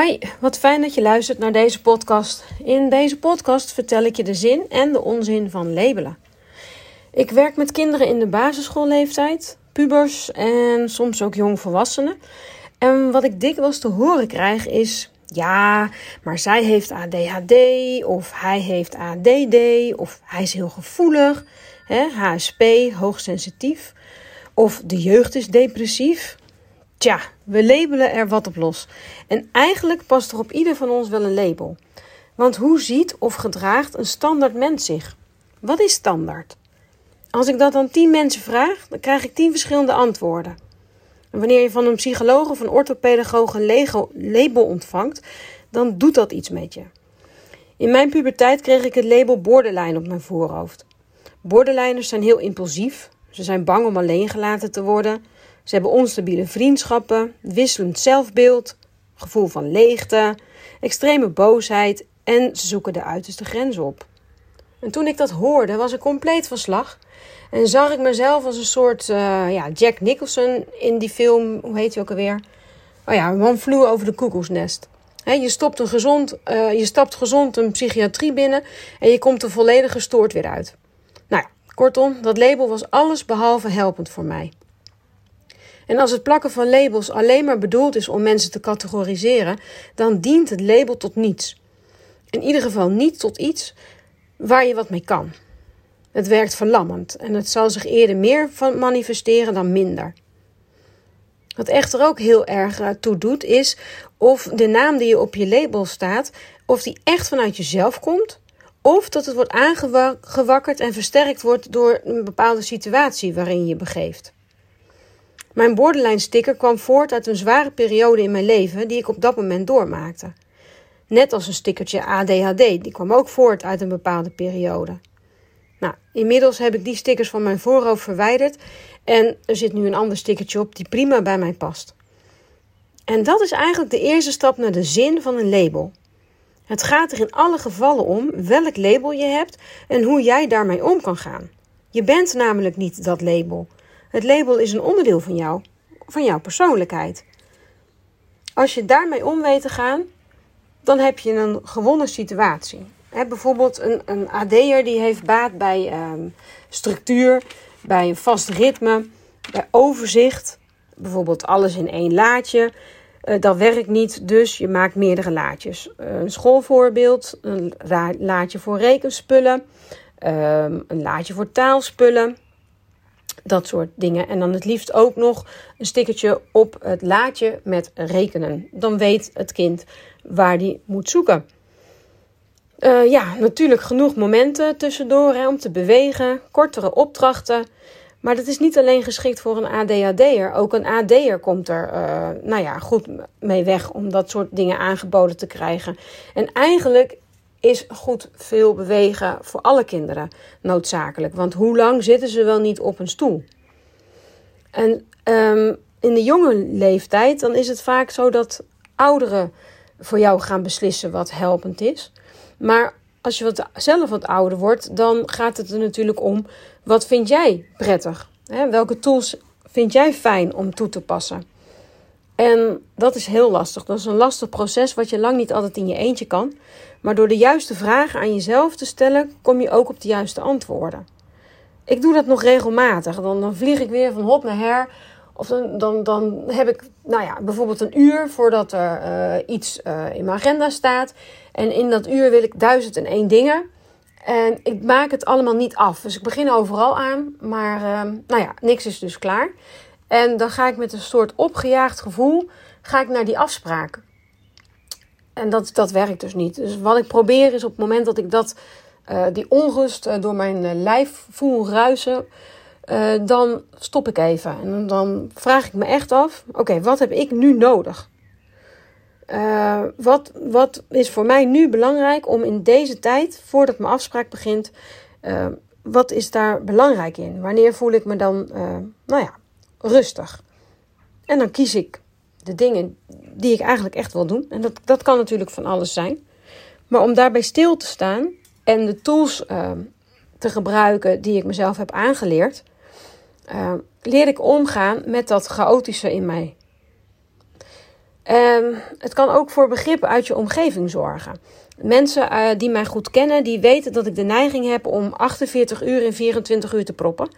Hi, wat fijn dat je luistert naar deze podcast. In deze podcast vertel ik je de zin en de onzin van labelen. Ik werk met kinderen in de basisschoolleeftijd, pubers en soms ook jongvolwassenen. En wat ik dikwijls te horen krijg is: ja, maar zij heeft ADHD of hij heeft ADD of hij is heel gevoelig, hè, HSP, hoogsensitief. Of de jeugd is depressief. Tja, we labelen er wat op los. En eigenlijk past er op ieder van ons wel een label. Want hoe ziet of gedraagt een standaard mens zich? Wat is standaard? Als ik dat aan tien mensen vraag, dan krijg ik tien verschillende antwoorden. En wanneer je van een psycholoog of een orthopedagoog een label ontvangt, dan doet dat iets met je. In mijn puberteit kreeg ik het label borderline op mijn voorhoofd. Borderliners zijn heel impulsief. Ze zijn bang om alleen gelaten te worden. Ze hebben onstabiele vriendschappen, wisselend zelfbeeld, gevoel van leegte, extreme boosheid en ze zoeken de uiterste grenzen op. En toen ik dat hoorde, was ik compleet van slag. En zag ik mezelf als een soort uh, ja, Jack Nicholson in die film, hoe heet hij ook alweer? Oh ja, One Flew over de koekoesnest. je, stopt een gezond, uh, je stapt gezond een psychiatrie binnen en je komt er volledig gestoord weer uit. Nou ja, kortom, dat label was alles behalve helpend voor mij. En als het plakken van labels alleen maar bedoeld is om mensen te categoriseren, dan dient het label tot niets. In ieder geval niet tot iets waar je wat mee kan. Het werkt verlammend en het zal zich eerder meer van manifesteren dan minder. Wat echter ook heel erg eh, toe doet, is of de naam die je op je label staat, of die echt vanuit jezelf komt, of dat het wordt aangewakkerd en versterkt wordt door een bepaalde situatie waarin je je begeeft. Mijn borderline sticker kwam voort uit een zware periode in mijn leven die ik op dat moment doormaakte. Net als een stickertje ADHD, die kwam ook voort uit een bepaalde periode. Nou, inmiddels heb ik die stickers van mijn voorhoofd verwijderd en er zit nu een ander stickertje op die prima bij mij past. En dat is eigenlijk de eerste stap naar de zin van een label. Het gaat er in alle gevallen om welk label je hebt en hoe jij daarmee om kan gaan. Je bent namelijk niet dat label. Het label is een onderdeel van jou, van jouw persoonlijkheid. Als je daarmee om weet te gaan, dan heb je een gewonnen situatie. bijvoorbeeld een, een AD'er die heeft baat bij ehm, structuur, bij een vast ritme, bij overzicht. Bijvoorbeeld alles in één laadje. Uh, dat werkt niet, dus je maakt meerdere laadjes. een schoolvoorbeeld, een laadje voor rekenspullen, ehm, een laadje voor taalspullen, dat soort dingen. En dan het liefst ook nog een stickertje op het laadje met rekenen. Dan weet het kind waar die moet zoeken. Uh, ja, natuurlijk genoeg momenten tussendoor om te bewegen, kortere opdrachten. Maar dat is niet alleen geschikt voor een ADHD'er. Ook een AD'er komt er uh, nou ja, goed mee weg om dat soort dingen aangeboden te krijgen. En eigenlijk is goed veel bewegen voor alle kinderen noodzakelijk. Want hoe lang zitten ze wel niet op een stoel? En um, in de jonge leeftijd, dan is het vaak zo dat ouderen voor jou gaan beslissen wat helpend is. Maar als je wat, zelf wat ouder wordt, dan gaat het er natuurlijk om: wat vind jij prettig? Hè? Welke tools vind jij fijn om toe te passen? En dat is heel lastig. Dat is een lastig proces wat je lang niet altijd in je eentje kan. Maar door de juiste vragen aan jezelf te stellen, kom je ook op de juiste antwoorden. Ik doe dat nog regelmatig. Dan, dan vlieg ik weer van hop naar her. Of dan, dan, dan heb ik nou ja, bijvoorbeeld een uur voordat er uh, iets uh, in mijn agenda staat. En in dat uur wil ik duizend en één dingen. En ik maak het allemaal niet af. Dus ik begin overal aan. Maar uh, nou ja, niks is dus klaar. En dan ga ik met een soort opgejaagd gevoel ga ik naar die afspraak. En dat, dat werkt dus niet. Dus wat ik probeer is op het moment dat ik dat, uh, die onrust uh, door mijn uh, lijf voel ruisen, dan stop ik even. En dan vraag ik me echt af: oké, wat heb ik nu nodig? wat, wat is voor mij nu belangrijk om in deze tijd, voordat mijn afspraak begint, wat is daar belangrijk in? Wanneer voel ik me dan, nou ja, rustig? En dan kies ik de dingen die ik eigenlijk echt wil doen. En dat, dat kan natuurlijk van alles zijn. Maar om daarbij stil te staan en de tools uh, te gebruiken die ik mezelf heb aangeleerd, uh, leer ik omgaan met dat chaotische in mij. Um, het kan ook voor begrip uit je omgeving zorgen. Mensen uh, die mij goed kennen, die weten dat ik de neiging heb om 48 uur in 24 uur te proppen.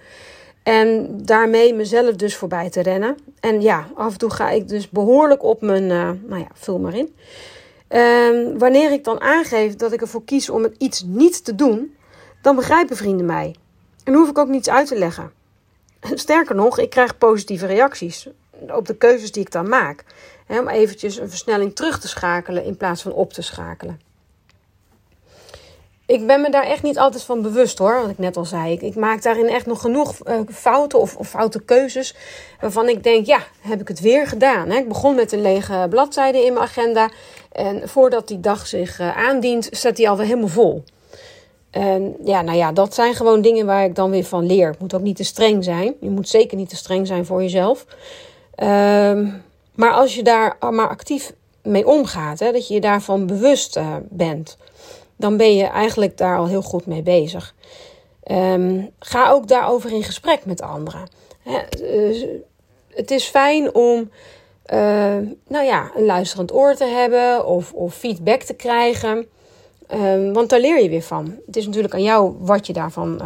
En daarmee mezelf dus voorbij te rennen. En ja, af en toe ga ik dus behoorlijk op mijn, uh, nou ja, vul maar in. Um, wanneer ik dan aangeef dat ik ervoor kies om iets niet te doen, dan begrijpen vrienden mij. En hoef ik ook niets uit te leggen. Sterker nog, ik krijg positieve reacties op de keuzes die ik dan maak. Om eventjes een versnelling terug te schakelen in plaats van op te schakelen. Ik ben me daar echt niet altijd van bewust hoor, wat ik net al zei. Ik, maak daarin echt nog genoeg uh, fouten of, of, foute keuzes. Waarvan ik denk, ja, heb ik het weer gedaan. Hè? Ik begon met een lege bladzijde in mijn agenda. En voordat die dag zich uh, aandient, staat die alweer helemaal vol. En ja, nou ja, dat zijn gewoon dingen waar ik dan weer van leer. Het moet ook niet te streng zijn. Je moet zeker niet te streng zijn voor jezelf. Um, maar als je daar maar actief mee omgaat, hè, dat je je daarvan bewust uh, bent, dan ben je eigenlijk daar al heel goed mee bezig. Um, ga ook daarover in gesprek met anderen. Uh, het is fijn om uh, nou ja, een luisterend oor te hebben of, of feedback te krijgen. Um, want daar leer je weer van. Het is natuurlijk aan jou wat je daarvan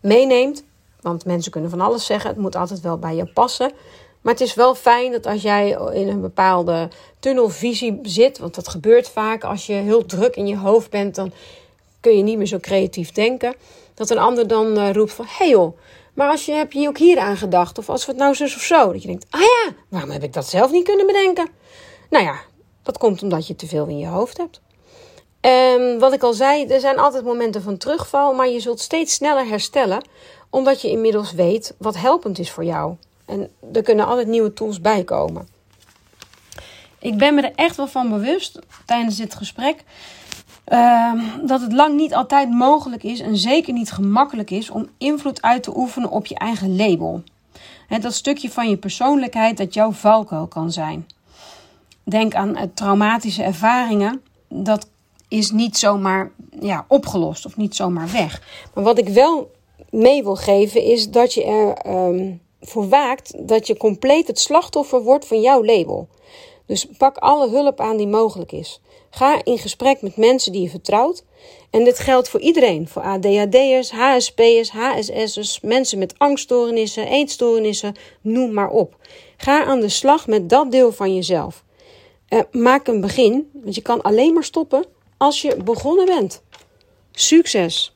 meeneemt. Want mensen kunnen van alles zeggen. Het moet altijd wel bij je passen. Maar het is wel fijn dat als jij in een bepaalde tunnelvisie zit, want dat gebeurt vaak als je heel druk in je hoofd bent, dan kun je niet meer zo creatief denken. Dat een ander dan uh, roept van, hé hey joh, maar als je, heb je ook hier aan gedacht? Of als we het nou zus of zo? Dat je denkt, ah ja, waarom heb ik dat zelf niet kunnen bedenken? Nou ja, dat komt omdat je te veel in je hoofd hebt. En wat ik al zei, er zijn altijd momenten van terugval, maar je zult steeds sneller herstellen, omdat je inmiddels weet wat helpend is voor jou. En er kunnen altijd nieuwe tools bij komen. Ik ben me er echt wel van bewust tijdens dit gesprek. Uh, dat het lang niet altijd mogelijk is en zeker niet gemakkelijk is om invloed uit te oefenen op je eigen label. He, dat stukje van je persoonlijkheid dat jouw valkuil kan zijn. Denk aan uh, traumatische ervaringen. Dat is niet zomaar ja, opgelost of niet zomaar weg. Maar wat ik wel mee wil geven is dat je er um, voor waakt dat je compleet het slachtoffer wordt van jouw label. Dus pak alle hulp aan die mogelijk is. Ga in gesprek met mensen die je vertrouwt. En dit geldt voor iedereen: voor ADHD'ers, HSP'ers, HSS'ers, mensen met angststoornissen, eetstoornissen, noem maar op. Ga aan de slag met dat deel van jezelf. Uh, maak een begin, want je kan alleen maar stoppen als je begonnen bent. Succes!